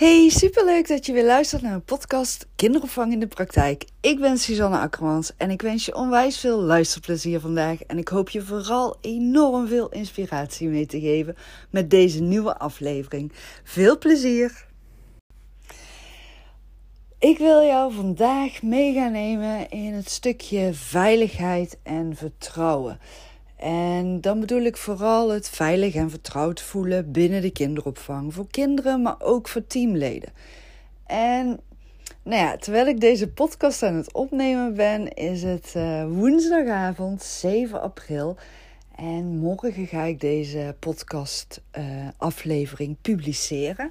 Hey, superleuk dat je weer luistert naar een podcast Kinderopvang in de Praktijk. Ik ben Suzanne Akkermans en ik wens je onwijs veel luisterplezier vandaag. En ik hoop je vooral enorm veel inspiratie mee te geven met deze nieuwe aflevering. Veel plezier! Ik wil jou vandaag mee gaan nemen in het stukje veiligheid en vertrouwen. En dan bedoel ik vooral het veilig en vertrouwd voelen binnen de kinderopvang. Voor kinderen, maar ook voor teamleden. En nou ja, terwijl ik deze podcast aan het opnemen ben, is het uh, woensdagavond 7 april. En morgen ga ik deze podcast uh, aflevering publiceren.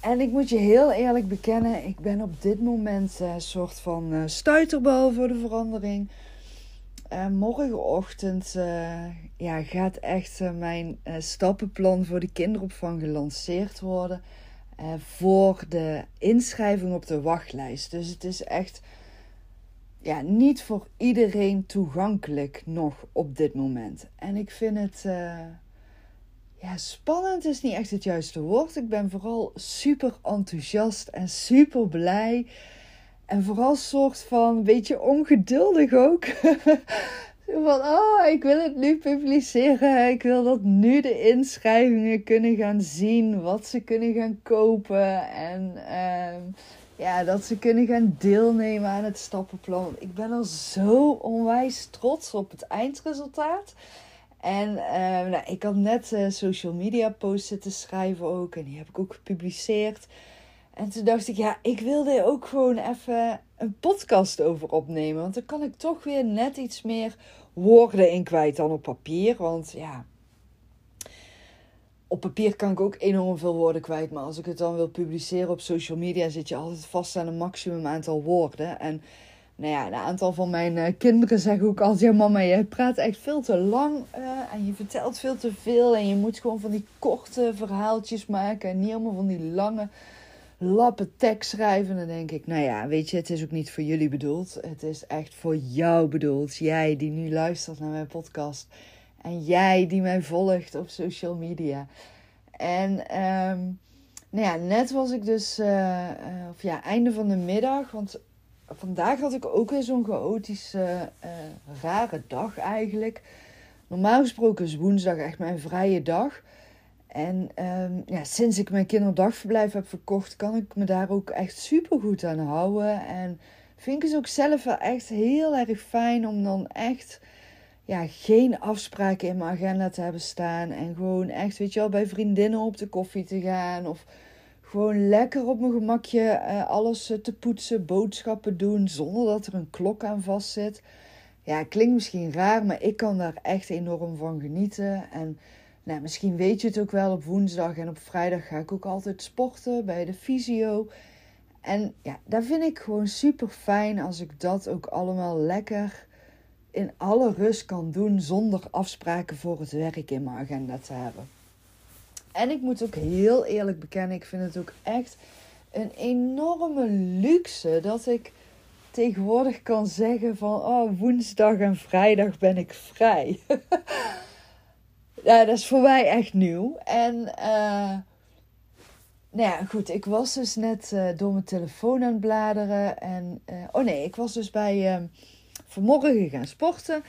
En ik moet je heel eerlijk bekennen, ik ben op dit moment een soort van stuiterbal voor de verandering. Uh, morgenochtend uh, ja, gaat echt uh, mijn stappenplan voor de kinderopvang gelanceerd worden. voor de inschrijving op de wachtlijst. Dus het is echt ja, niet voor iedereen toegankelijk nog op dit moment. En ik vind het. ja, spannend is niet echt het juiste woord. Ik ben vooral super enthousiast en super blij. En vooral soort van beetje ongeduldig ook. van, oh, ik wil het nu publiceren. Ik wil dat nu de inschrijvingen kunnen gaan zien. Wat ze kunnen gaan kopen. En uh, ja, dat ze kunnen gaan deelnemen aan het stappenplan. Ik ben er zo onwijs trots op het eindresultaat. En uh, nou, ik had net uh, social media posts zitten schrijven ook. En die heb ik ook gepubliceerd. En toen dacht ik, ja, ik wilde ook gewoon even een podcast over opnemen. Want dan kan ik toch weer net iets meer woorden in kwijt dan op papier. Want ja, op papier kan ik ook enorm veel woorden kwijt. Maar als ik het dan wil publiceren op social media, zit je altijd vast aan een maximum aantal woorden. En nou ja, een aantal van mijn uh, kinderen zeggen ook altijd: Ja, mama, je praat echt veel te lang. Uh, en je vertelt veel te veel. En je moet gewoon van die korte verhaaltjes maken. En niet allemaal van die lange lappen tekst schrijven. Dan denk ik, nou ja, weet je, het is ook niet voor jullie bedoeld. Het is echt voor jou bedoeld. Jij die nu luistert naar mijn podcast. En jij die mij volgt op social media. En um, nou ja, net was ik dus, uh, of ja, einde van de middag. Want vandaag had ik ook weer zo'n chaotische, uh, rare dag eigenlijk. Normaal gesproken is woensdag echt mijn vrije dag. En um, ja, sinds ik mijn kinderdagverblijf heb verkocht, kan ik me daar ook echt super goed aan houden. En vind ik het ook zelf wel echt heel erg fijn om dan echt ja, geen afspraken in mijn agenda te hebben staan. En gewoon echt, weet je wel, bij vriendinnen op de koffie te gaan. Of gewoon lekker op mijn gemakje uh, alles te poetsen, boodschappen doen, zonder dat er een klok aan vast zit. Ja, klinkt misschien raar, maar ik kan daar echt enorm van genieten. En nou, misschien weet je het ook wel, op woensdag en op vrijdag ga ik ook altijd sporten bij de fysio. En ja, daar vind ik gewoon super fijn als ik dat ook allemaal lekker in alle rust kan doen zonder afspraken voor het werk in mijn agenda te hebben. En ik moet ook heel eerlijk bekennen, ik vind het ook echt een enorme luxe dat ik tegenwoordig kan zeggen van oh, woensdag en vrijdag ben ik vrij. ja, dat is voor mij echt nieuw. En uh, nou ja, goed, ik was dus net uh, door mijn telefoon aan het bladeren. En, oh nee, ik was dus bij vanmorgen gaan sporten.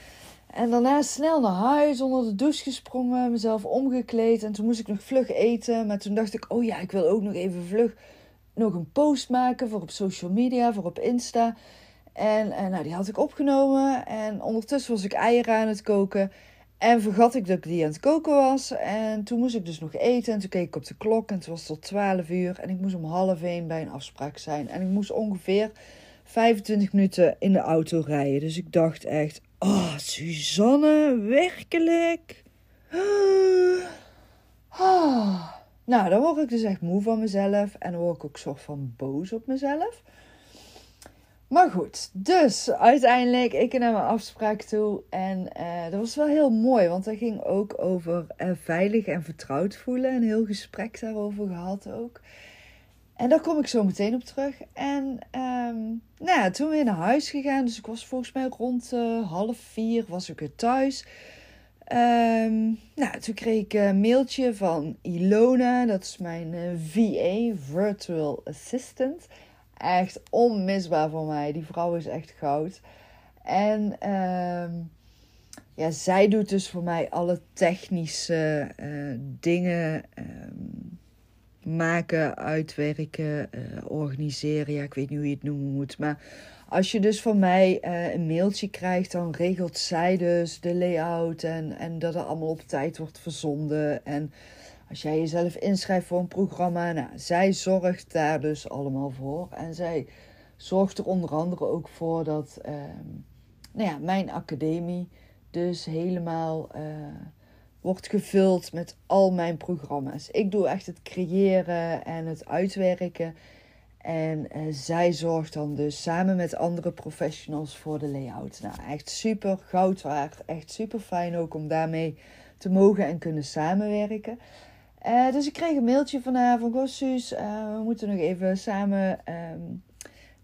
En daarna snel naar huis, onder de douche gesprongen, mezelf omgekleed. En toen moest ik nog vlug eten. Maar toen dacht ik, oh ja, ik wil ook nog even vlug nog een post maken voor op social media, voor op Insta. En, en nou, die had ik opgenomen. En ondertussen was ik eieren aan het koken. En vergat ik dat ik die aan het koken was. En toen moest ik dus nog eten. En toen keek ik op de klok. En het was tot 12 uur. En ik moest om half 1 bij een afspraak zijn. En ik moest ongeveer 25 minuten in de auto rijden. Dus ik dacht echt: Oh, Suzanne, werkelijk? Oh. Nou, dan word ik dus echt moe van mezelf. En dan word ik ook soort van boos op mezelf. Maar goed, dus uiteindelijk ik naar mijn afspraak toe. En uh, dat was wel heel mooi, want dat ging ook over uh, veilig en vertrouwd voelen. Een heel gesprek daarover gehad ook. En daar kom ik zo meteen op terug. En um, nou ja, toen weer naar huis gegaan. Dus ik was volgens mij rond uh, half vier was ik weer thuis. Ehm, nou, toen kreeg ik een mailtje van Ilona, dat is mijn eh, VA, Virtual Assistant. Echt onmisbaar voor mij. Die vrouw is echt goud. En uh, ja, zij doet dus voor mij alle technische uh, dingen. Um, maken, uitwerken, uh, organiseren. Ja, ik weet niet hoe je het noemen moet. Maar als je dus van mij uh, een mailtje krijgt, dan regelt zij dus de layout en, en dat er allemaal op tijd wordt verzonden. En als jij jezelf inschrijft voor een programma, nou, zij zorgt daar dus allemaal voor. En zij zorgt er onder andere ook voor dat uh, nou ja, mijn academie dus helemaal uh, wordt gevuld met al mijn programma's. Ik doe echt het creëren en het uitwerken. En uh, zij zorgt dan dus samen met andere professionals voor de layout. Nou, echt super goud waard. Echt super fijn ook om daarmee te mogen en kunnen samenwerken. Uh, dus ik kreeg een mailtje van haar van... Goh, Suus, uh, we moeten nog even samen um,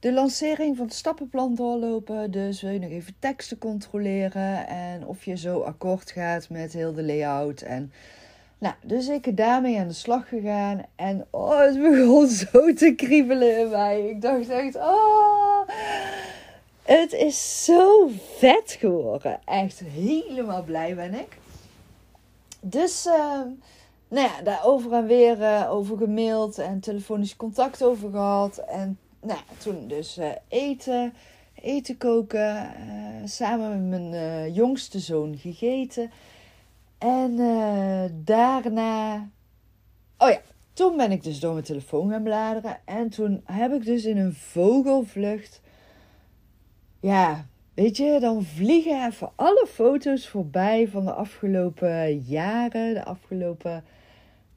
de lancering van het stappenplan doorlopen. Dus wil je nog even teksten controleren en of je zo akkoord gaat met heel de layout. En nou, dus ik daarmee aan de slag gegaan en oh, het begon zo te kriebelen in mij. Ik dacht echt, oh, het is zo vet geworden. Echt helemaal blij ben ik. Dus, uh, nou ja, daar over en weer uh, over gemaild en telefonisch contact over gehad. En nou, toen dus uh, eten, eten koken, uh, samen met mijn jongste zoon gegeten. En daarna, oh ja, toen ben ik dus door mijn telefoon gaan bladeren. En toen heb ik dus in een vogelvlucht, ja, weet je, dan vliegen even alle foto's voorbij van de afgelopen jaren, de afgelopen,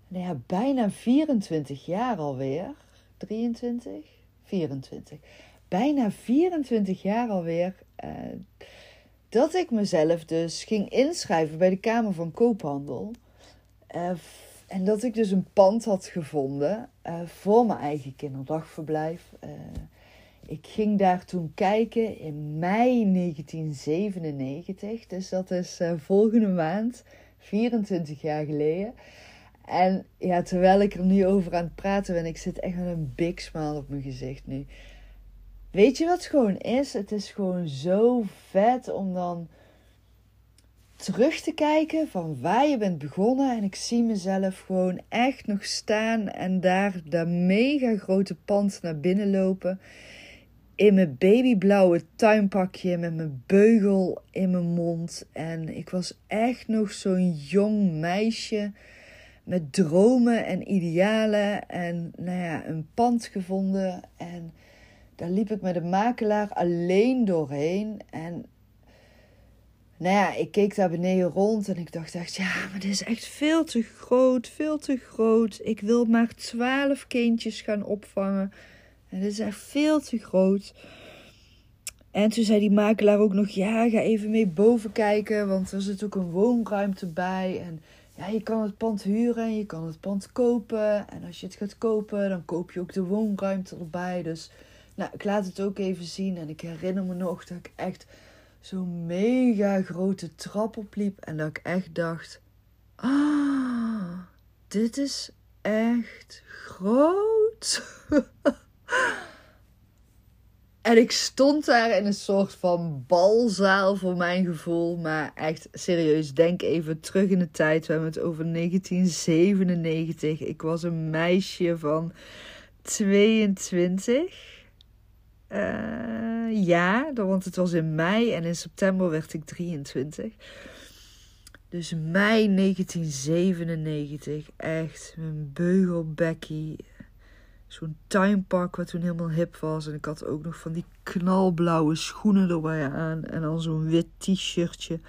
nou ja, bijna 24 jaar alweer. 23? 24. Bijna 24 jaar alweer. Uh, dat ik mezelf dus ging inschrijven bij de Kamer van Koophandel. Uh, en dat ik dus een pand had gevonden uh, voor mijn eigen kinderdagverblijf. Ik ging daar toen kijken in mei 1997. Dus dat is volgende maand, 24 jaar geleden. En ja, terwijl ik er nu over aan het praten ben, ik zit echt met een big smile op mijn gezicht nu. Weet je wat het gewoon is? Het is gewoon zo vet om dan terug te kijken van waar je bent begonnen. En ik zie mezelf gewoon echt nog staan en daar dat mega grote pand naar binnen lopen. In mijn babyblauwe tuinpakje met mijn beugel in mijn mond. En ik was echt nog zo'n jong meisje met dromen en idealen en nou ja, een pand gevonden. En daar liep ik met de makelaar alleen doorheen. En nou ja, ik keek daar beneden rond en ik dacht echt, ja, maar dit is echt veel te groot, veel te groot. Ik wil maar twaalf kindjes gaan opvangen. En is echt veel te groot. En toen zei die makelaar ook nog, ja, ga even mee boven kijken, want er zit ook een woonruimte bij. En ja, je kan het pand huren en je kan het pand kopen. En als je het gaat kopen, dan koop je ook de woonruimte erbij. Dus nou, ik laat het ook even zien. En ik herinner me nog dat ik echt zo'n mega grote trap opliep. En dat ik echt dacht: Ah, dit is echt groot. En ik stond daar in een soort van balzaal voor mijn gevoel. Maar echt serieus, denk even terug in de tijd. We hebben het over 1997. Ik was een meisje van 22 uh, jaar. Want het was in mei en in september werd ik 23. Dus mei 1997. Echt, mijn beugelbekkie zo'n tuinpak wat toen helemaal hip was. En ik had ook nog van die knalblauwe schoenen erbij aan. En dan zo'n wit t-shirtje.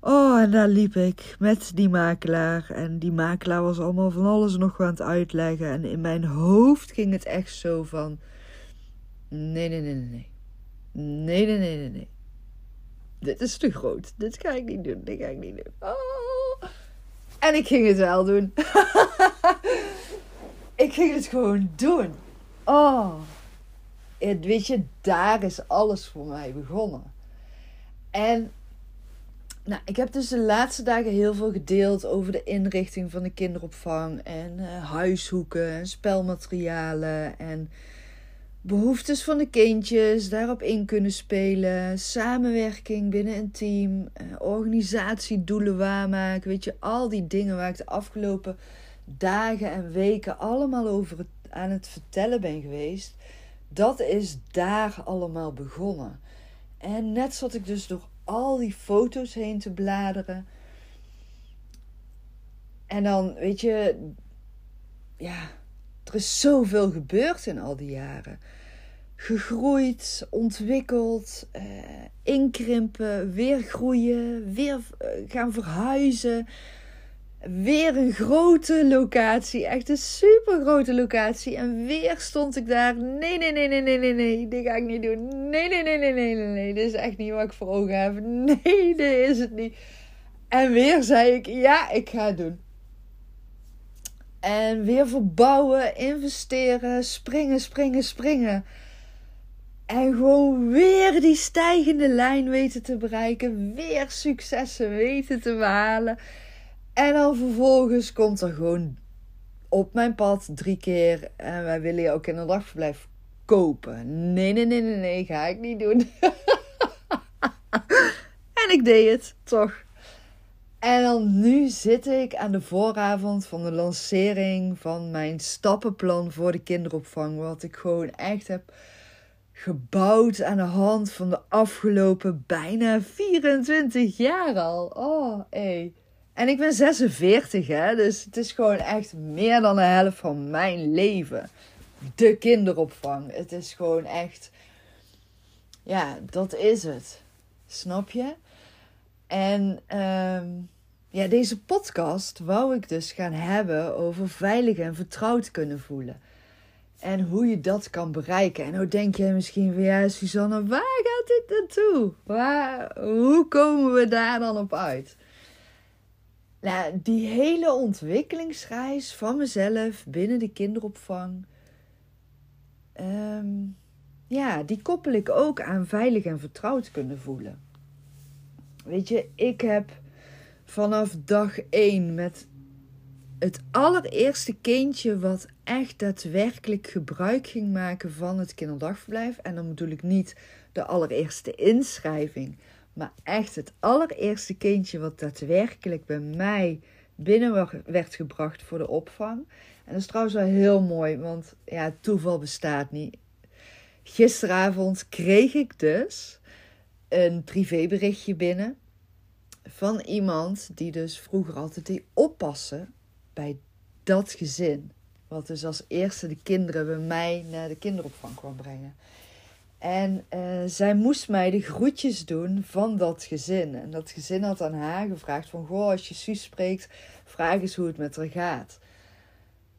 Oh, en daar liep ik met die makelaar. En die makelaar was allemaal van alles nog aan het uitleggen. En in mijn hoofd ging het echt zo van... Nee, nee, nee, nee, nee. Nee, nee, nee, nee, nee. Dit is te groot. Dit ga ik niet doen. Dit ga ik niet doen. Oh. En ik ging het wel doen. ik ging het gewoon doen. Oh. weet je, daar is alles voor mij begonnen. En Nou, ik heb dus de laatste dagen heel veel gedeeld over de inrichting van de kinderopvang en uh, huishoeken en spelmaterialen en behoeftes van de kindjes, daarop in kunnen spelen, samenwerking binnen een team, uh, organisatiedoelen waarmaken, weet je, al die dingen waar ik de afgelopen dagen en weken allemaal over aan het vertellen ben geweest, dat is daar allemaal begonnen. En net zat ik dus door al die foto's heen te bladeren. En dan, weet je, ja, er is zoveel gebeurd in al die jaren. Gegroeid, ontwikkeld, eh, inkrimpen, weer groeien, weer eh, gaan verhuizen. Weer een grote locatie, echt een super grote locatie. En weer stond ik daar. Nee, nee, nee, nee, nee, nee, nee, dit ga ik niet doen. Nee, nee, nee, nee, nee, nee, nee, dit is echt niet wat ik voor ogen heb. Nee, dit is het niet. En weer zei ik, ja, ik ga het doen. En weer verbouwen, investeren, springen, springen, springen. En gewoon weer die stijgende lijn weten te bereiken. Weer successen weten te behalen. En dan vervolgens komt er gewoon op mijn pad drie keer. En wij willen je ook in een dagverblijf kopen. Nee, nee, nee, nee, nee, ga ik niet doen. en ik deed het toch. En dan nu zit ik aan de vooravond van de lancering van mijn stappenplan voor de kinderopvang. Wat ik gewoon echt heb gebouwd aan de hand van de afgelopen bijna 24 jaar al. Oh, hé. En ik ben 46, hè. Dus het is gewoon echt meer dan de helft van mijn leven. De kinderopvang. Het is gewoon echt... Ja, dat is het. Snap je? En ehm, ja, deze podcast wou ik dus gaan hebben over veilig en vertrouwd kunnen voelen. En hoe je dat kan bereiken. En hoe denk je misschien van ja, Susanne, waar gaat dit naartoe? Waar, hoe komen we daar dan op uit? Nou, die hele ontwikkelingsreis van mezelf binnen de kinderopvang. Ehm, ja, die koppel ik ook aan veilig en vertrouwd kunnen voelen. Weet je, ik heb vanaf dag één met het allereerste kindje wat echt daadwerkelijk gebruik ging maken van het kinderdagverblijf. En dan bedoel ik niet de allereerste inschrijving, maar echt het allereerste kindje wat daadwerkelijk bij mij binnen werd gebracht voor de opvang. En dat is trouwens wel heel mooi, want ja, toeval bestaat niet. Gisteravond kreeg ik dus een privéberichtje binnen van iemand die dus vroeger altijd deed oppassen bij dat gezin. Wat dus als eerste de kinderen bij mij naar de kinderopvang kwam brengen. En uh, zij moest mij de groetjes doen van dat gezin. En dat gezin had aan haar gevraagd van... Goh, als je Suus spreekt, vraag eens hoe het met haar gaat.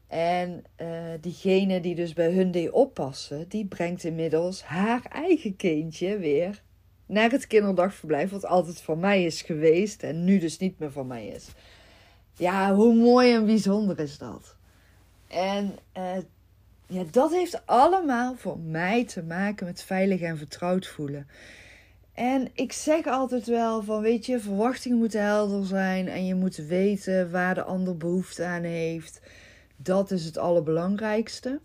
En uh, diegene die dus bij hun deed oppassen... die brengt inmiddels haar eigen kindje weer naar het kinderdagverblijf... wat altijd van mij is geweest en nu dus niet meer van mij is. Ja, hoe mooi en bijzonder is dat? En uh, ja, dat heeft allemaal voor mij te maken met veilig en vertrouwd voelen. En ik zeg altijd wel van, weet je, verwachtingen moeten helder zijn en je moet weten waar de ander behoefte aan heeft. Dat is het allerbelangrijkste.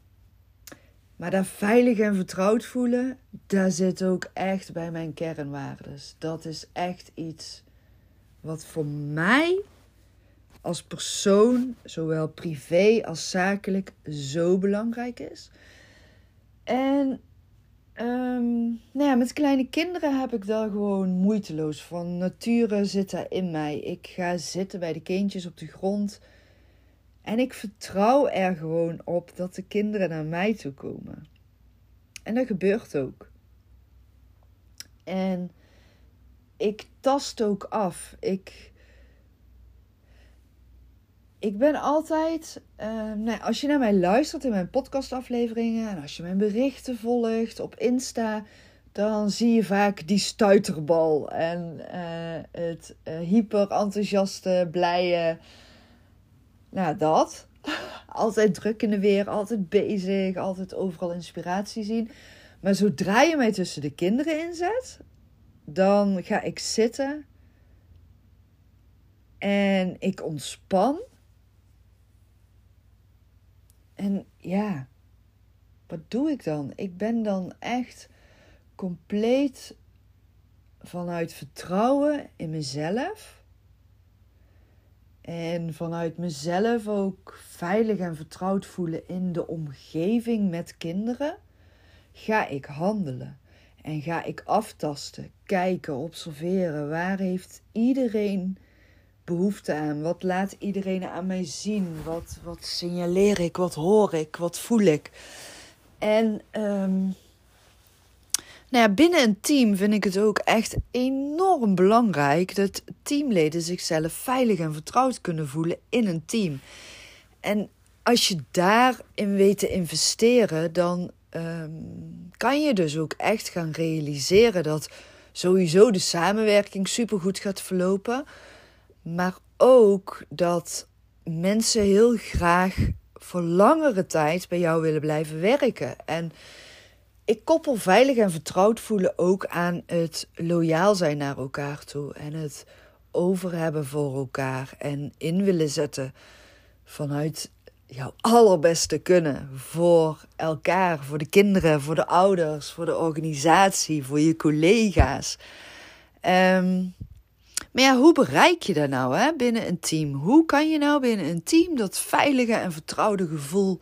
Maar dat veilig en vertrouwd voelen, daar zit ook echt bij mijn kernwaardes. Dat is echt iets wat voor mij als persoon, zowel privé als zakelijk, zo belangrijk is. En um, nou ja, met kleine kinderen heb ik daar gewoon moeiteloos van. Nature zit daar in mij. Ik ga zitten bij de kindjes op de grond. En ik vertrouw er gewoon op dat de kinderen naar mij toe komen. En dat gebeurt ook. En ik tast ook af. Ik ik ben altijd, uh, nou, als je naar mij luistert in mijn podcastafleveringen en als je mijn berichten volgt op Insta, dan zie je vaak die stuiterbal en uh, het uh, hyper enthousiaste, blije. Nou, dat. altijd druk in de weer, altijd bezig, altijd overal inspiratie zien. Maar zodra je mij tussen de kinderen inzet, dan ga ik zitten En ik ontspan. En ja, wat doe ik dan? Ik ben dan echt compleet vanuit vertrouwen in mezelf. En vanuit mezelf ook veilig en vertrouwd voelen in de omgeving met kinderen, ga ik handelen. En ga ik aftasten, kijken, observeren. Waar heeft iedereen behoefte aan? Wat laat iedereen aan mij zien? Wat, wat signaleer ik? Wat hoor ik? Wat voel ik? En um, nou ja, binnen een team vind ik het ook echt enorm belangrijk dat teamleden zichzelf veilig en vertrouwd kunnen voelen in een team. En als je daarin weet te investeren, dan um, kan je dus ook echt gaan realiseren dat sowieso de samenwerking supergoed gaat verlopen. Maar ook dat mensen heel graag voor langere tijd bij jou willen blijven werken. En ik koppel veilig en vertrouwd voelen ook aan het loyaal zijn naar elkaar toe. En het over hebben voor elkaar. En in willen zetten vanuit jouw allerbeste kunnen voor elkaar, voor de kinderen, voor de ouders, voor de organisatie, voor je collega's. Um, maar ja, hoe bereik je dat nou hè, binnen een team? Hoe kan je nou binnen een team dat veilige en vertrouwde gevoel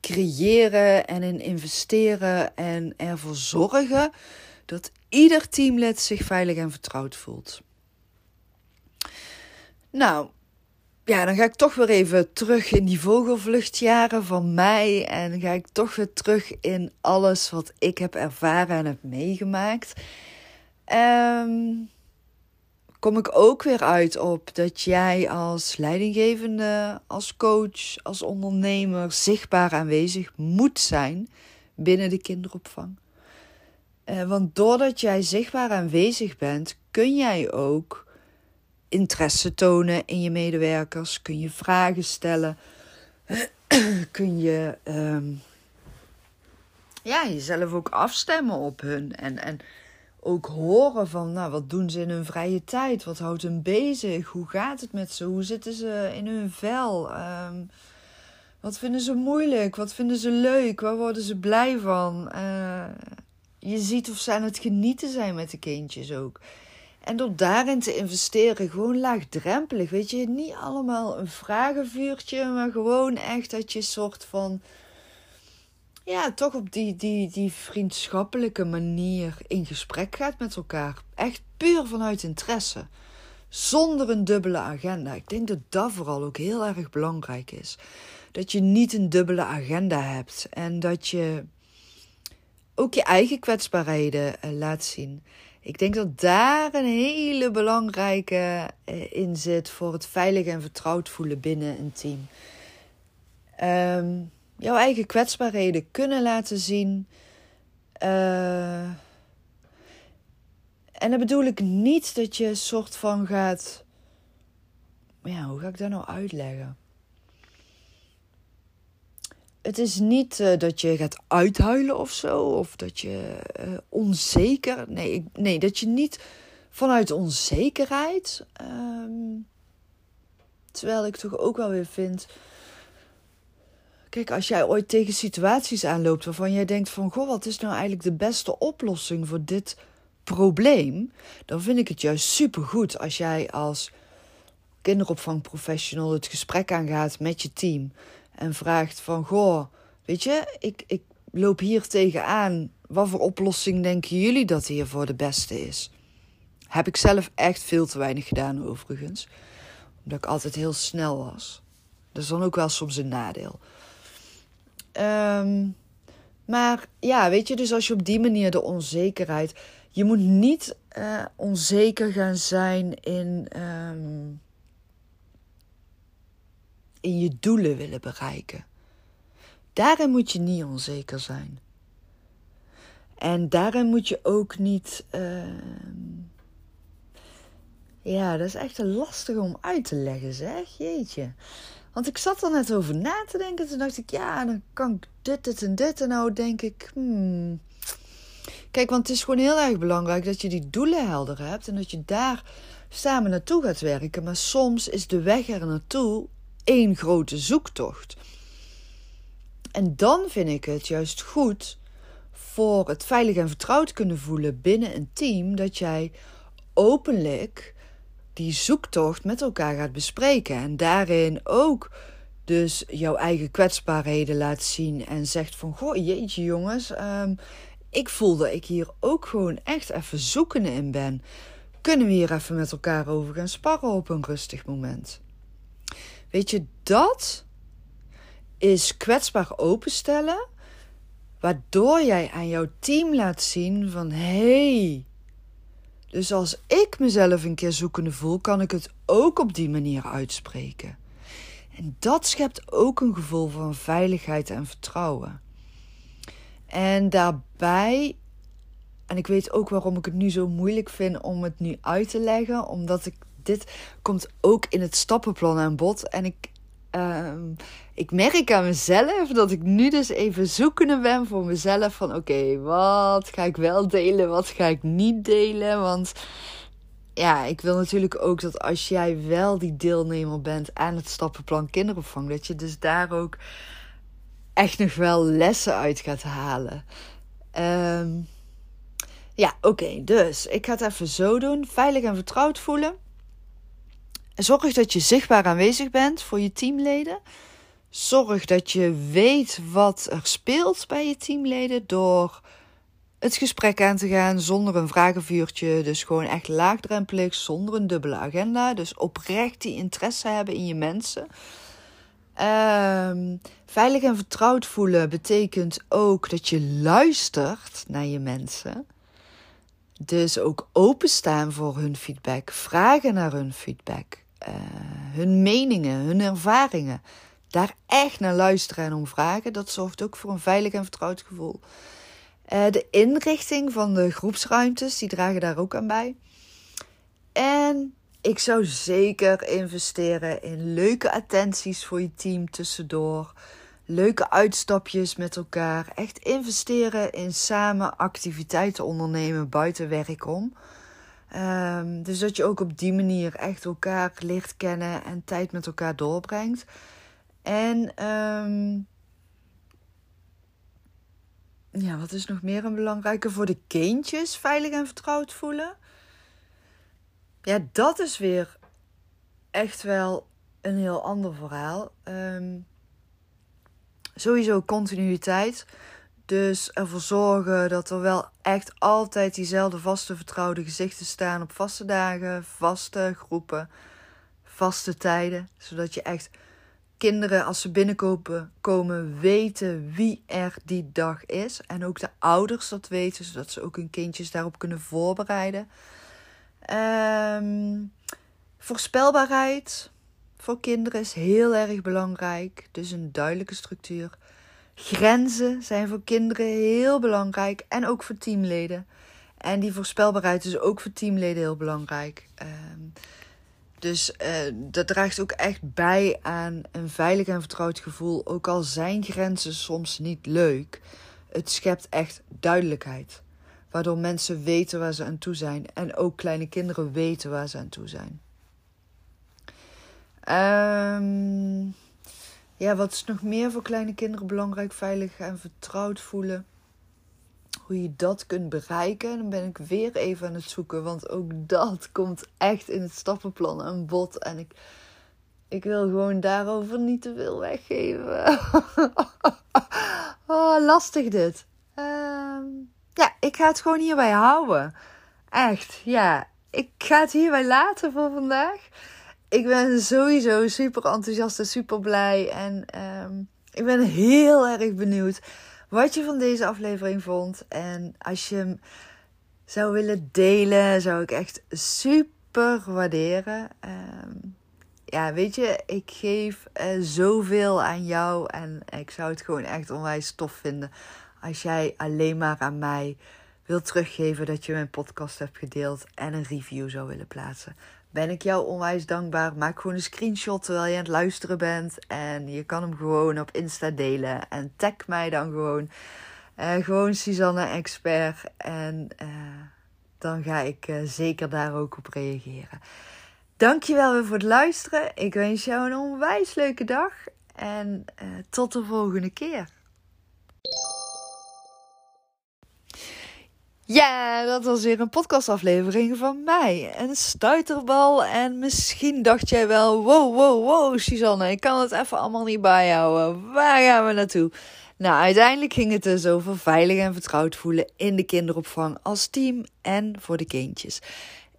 creëren en in investeren en ervoor zorgen dat ieder teamlid zich veilig en vertrouwd voelt? Nou, ja, dan ga ik toch weer even terug in die vogelvluchtjaren van mij. En ga ik toch weer terug in alles wat ik heb ervaren en heb meegemaakt. Um, kom ik ook weer uit op dat jij als leidinggevende, als coach, als ondernemer zichtbaar aanwezig moet zijn binnen de kinderopvang. Uh, want doordat jij zichtbaar aanwezig bent, kun jij ook interesse tonen in je medewerkers, kun je vragen stellen, kun je um, ja, jezelf ook afstemmen op hun en, en ook horen van, nou, wat doen ze in hun vrije tijd? Wat houdt hen bezig? Hoe gaat het met ze? Hoe zitten ze in hun vel? Um, wat vinden ze moeilijk? Wat vinden ze leuk? Waar worden ze blij van? Uh, je ziet of ze aan het genieten zijn met de kindjes ook. En door daarin te investeren, gewoon laagdrempelig. Weet je, niet allemaal een vragenvuurtje, maar gewoon echt dat je soort van. Ja, toch op die, die, die vriendschappelijke manier in gesprek gaat met elkaar. Echt puur vanuit interesse. Zonder een dubbele agenda. Ik denk dat dat vooral ook heel erg belangrijk is. Dat je niet een dubbele agenda hebt. En dat je ook je eigen kwetsbaarheden eh, laat zien. Ik denk dat daar een hele belangrijke eh, in zit voor het veilig en vertrouwd voelen binnen een team. Um, jouw eigen kwetsbaarheden kunnen laten zien. Uh, en dan bedoel ik niet dat je soort van gaat. Ja, hoe ga ik dat nou uitleggen? Het is niet uh, dat je gaat uithuilen of zo, of dat je uh, onzeker. Nee, nee, dat je niet vanuit onzekerheid. Um, terwijl ik toch ook wel weer vind. Kijk, als jij ooit tegen situaties aanloopt waarvan jij denkt van... Goh, wat is nou eigenlijk de beste oplossing voor dit probleem? Dan vind ik het juist supergoed als jij als kinderopvangprofessional het gesprek aangaat met je team en vraagt van, goh, weet je, ik, ik loop hier tegenaan. Wat voor oplossing denken jullie dat hiervoor de beste is? Heb ik zelf echt veel te weinig gedaan overigens. Omdat ik altijd heel snel was. Dat is dan ook wel soms een nadeel. Um, maar ja, weet je, dus als je op die manier de onzekerheid. Je moet niet uh, onzeker gaan zijn in. Um, in je doelen willen bereiken. Daarin moet je niet onzeker zijn. En daarin moet je ook niet. Uh, ja, dat is echt lastig om uit te leggen, zeg. Jeetje. Want ik zat er net over na te denken. Toen dacht ik, ja, dan kan ik dit, dit en dit. En nou denk ik, hmm, Kijk, want het is gewoon heel erg belangrijk dat je die doelen helder hebt en dat je daar samen naartoe gaat werken. Maar soms is de weg er naartoe één grote zoektocht. En dan vind ik het juist goed voor het veilig en vertrouwd kunnen voelen binnen een team dat jij openlijk die zoektocht met elkaar gaat bespreken en daarin ook dus jouw eigen kwetsbaarheden laat zien en zegt van goh jeetje jongens, um, ik voel dat ik hier ook gewoon echt even zoekende in ben. Kunnen we hier even met elkaar over gaan sparren op een rustig moment? Weet je, dat is kwetsbaar openstellen, waardoor jij aan jouw team laat zien van hé, hey, dus als ik mezelf een keer zoekende voel, kan ik het ook op die manier uitspreken. En dat schept ook een gevoel van veiligheid en vertrouwen. En daarbij, en ik weet ook waarom ik het nu zo moeilijk vind om het nu uit te leggen, omdat ik dit komt ook in het stappenplan aan bod. En ik, uh, ik merk aan mezelf dat ik nu dus even zoekende ben voor mezelf van oké, wat ga ik wel delen, wat ga ik niet delen, want ja, ik wil natuurlijk ook dat als jij wel die deelnemer bent aan het stappenplan kinderopvang, dat je dus daar ook echt nog wel lessen uit gaat halen. Um, ja, oké, dus ik ga het even zo doen. Veilig en vertrouwd voelen. Zorg dat je zichtbaar aanwezig bent voor je teamleden. Zorg dat je weet wat er speelt bij je teamleden door het gesprek aan te gaan zonder een vragenvuurtje. Dus gewoon echt laagdrempelig, zonder een dubbele agenda. Dus oprecht die interesse hebben in je mensen. Um, veilig en vertrouwd voelen betekent ook dat je luistert naar je mensen. Dus ook openstaan voor hun feedback, vragen naar hun feedback, uh, hun meningen, hun ervaringen. Daar echt naar luisteren en om vragen. Dat zorgt ook voor een veilig en vertrouwd gevoel. Uh, de inrichting van de groepsruimtes, die dragen daar ook aan bij. En ik zou zeker investeren in leuke attenties voor je team tussendoor. Leuke uitstapjes met elkaar. Echt investeren in samen activiteiten ondernemen buiten werk om. Um, dus dat je ook op die manier echt elkaar leert kennen en tijd met elkaar doorbrengt. En um, ja, wat is nog meer een belangrijke voor de kindjes veilig en vertrouwd voelen? Ja, dat is weer echt wel een heel ander verhaal. Um, sowieso continuïteit. Dus ervoor zorgen dat er wel echt altijd diezelfde vaste vertrouwde gezichten staan op vaste dagen, vaste groepen, vaste tijden. Zodat je echt kinderen als ze binnenkomen komen weten wie er die dag is. En ook de ouders dat weten, zodat ze ook hun kindjes daarop kunnen voorbereiden. Um, voorspelbaarheid voor kinderen is heel erg belangrijk. Dus een duidelijke structuur. Grenzen zijn voor kinderen heel belangrijk en ook voor teamleden. En die voorspelbaarheid is ook voor teamleden heel belangrijk. Um, dus uh, dat draagt ook echt bij aan een veilig en vertrouwd gevoel. Ook al zijn grenzen soms niet leuk, het schept echt duidelijkheid. Waardoor mensen weten waar ze aan toe zijn. En ook kleine kinderen weten waar ze aan toe zijn. Um, ja, wat is nog meer voor kleine kinderen belangrijk? Veilig en vertrouwd voelen. Hoe je dat kunt bereiken. Dan ben ik weer even aan het zoeken. Want ook dat komt echt in het stappenplan aan bod. En ik, ik wil gewoon daarover niet te veel weggeven. oh, lastig dit. Um, ja, ik ga het gewoon hierbij houden. Echt, ja. Ik ga het hierbij laten voor vandaag. Ik ben sowieso super enthousiast en super blij. En um, ik ben heel erg benieuwd wat je van deze aflevering vond. En als je hem zou willen delen, zou ik echt super waarderen. Um, ja, weet je, ik geef uh, zoveel aan jou. En ik zou het gewoon echt onwijs tof vinden als jij alleen maar aan mij wilt teruggeven dat je mijn podcast hebt gedeeld en een review zou willen plaatsen. Ben ik jou onwijs dankbaar. Maak gewoon een screenshot terwijl je aan het luisteren bent. En je kan hem gewoon op Insta delen. En tag mij dan gewoon. Uh, gewoon Suzanne Expert. En uh, dan ga ik uh, zeker daar ook op reageren. Dankjewel weer voor het luisteren. Ik wens jou een onwijs leuke dag. En tot de volgende keer. Ja, dat was weer een podcastaflevering van mij. Een stuiterbal. En misschien dacht jij wel: wow, wow, wow, Suzanne, ik kan het even allemaal niet bijhouden. Waar gaan we naartoe? Nou, uiteindelijk ging het dus over veilig en vertrouwd voelen in de kinderopvang als team en voor de kindjes.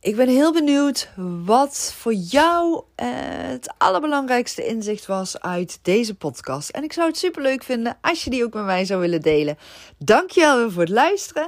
Ik ben heel benieuwd wat voor jou eh, het allerbelangrijkste inzicht was uit deze podcast. En ik zou het super leuk vinden als je die ook met mij zou willen delen. Dankjewel voor het luisteren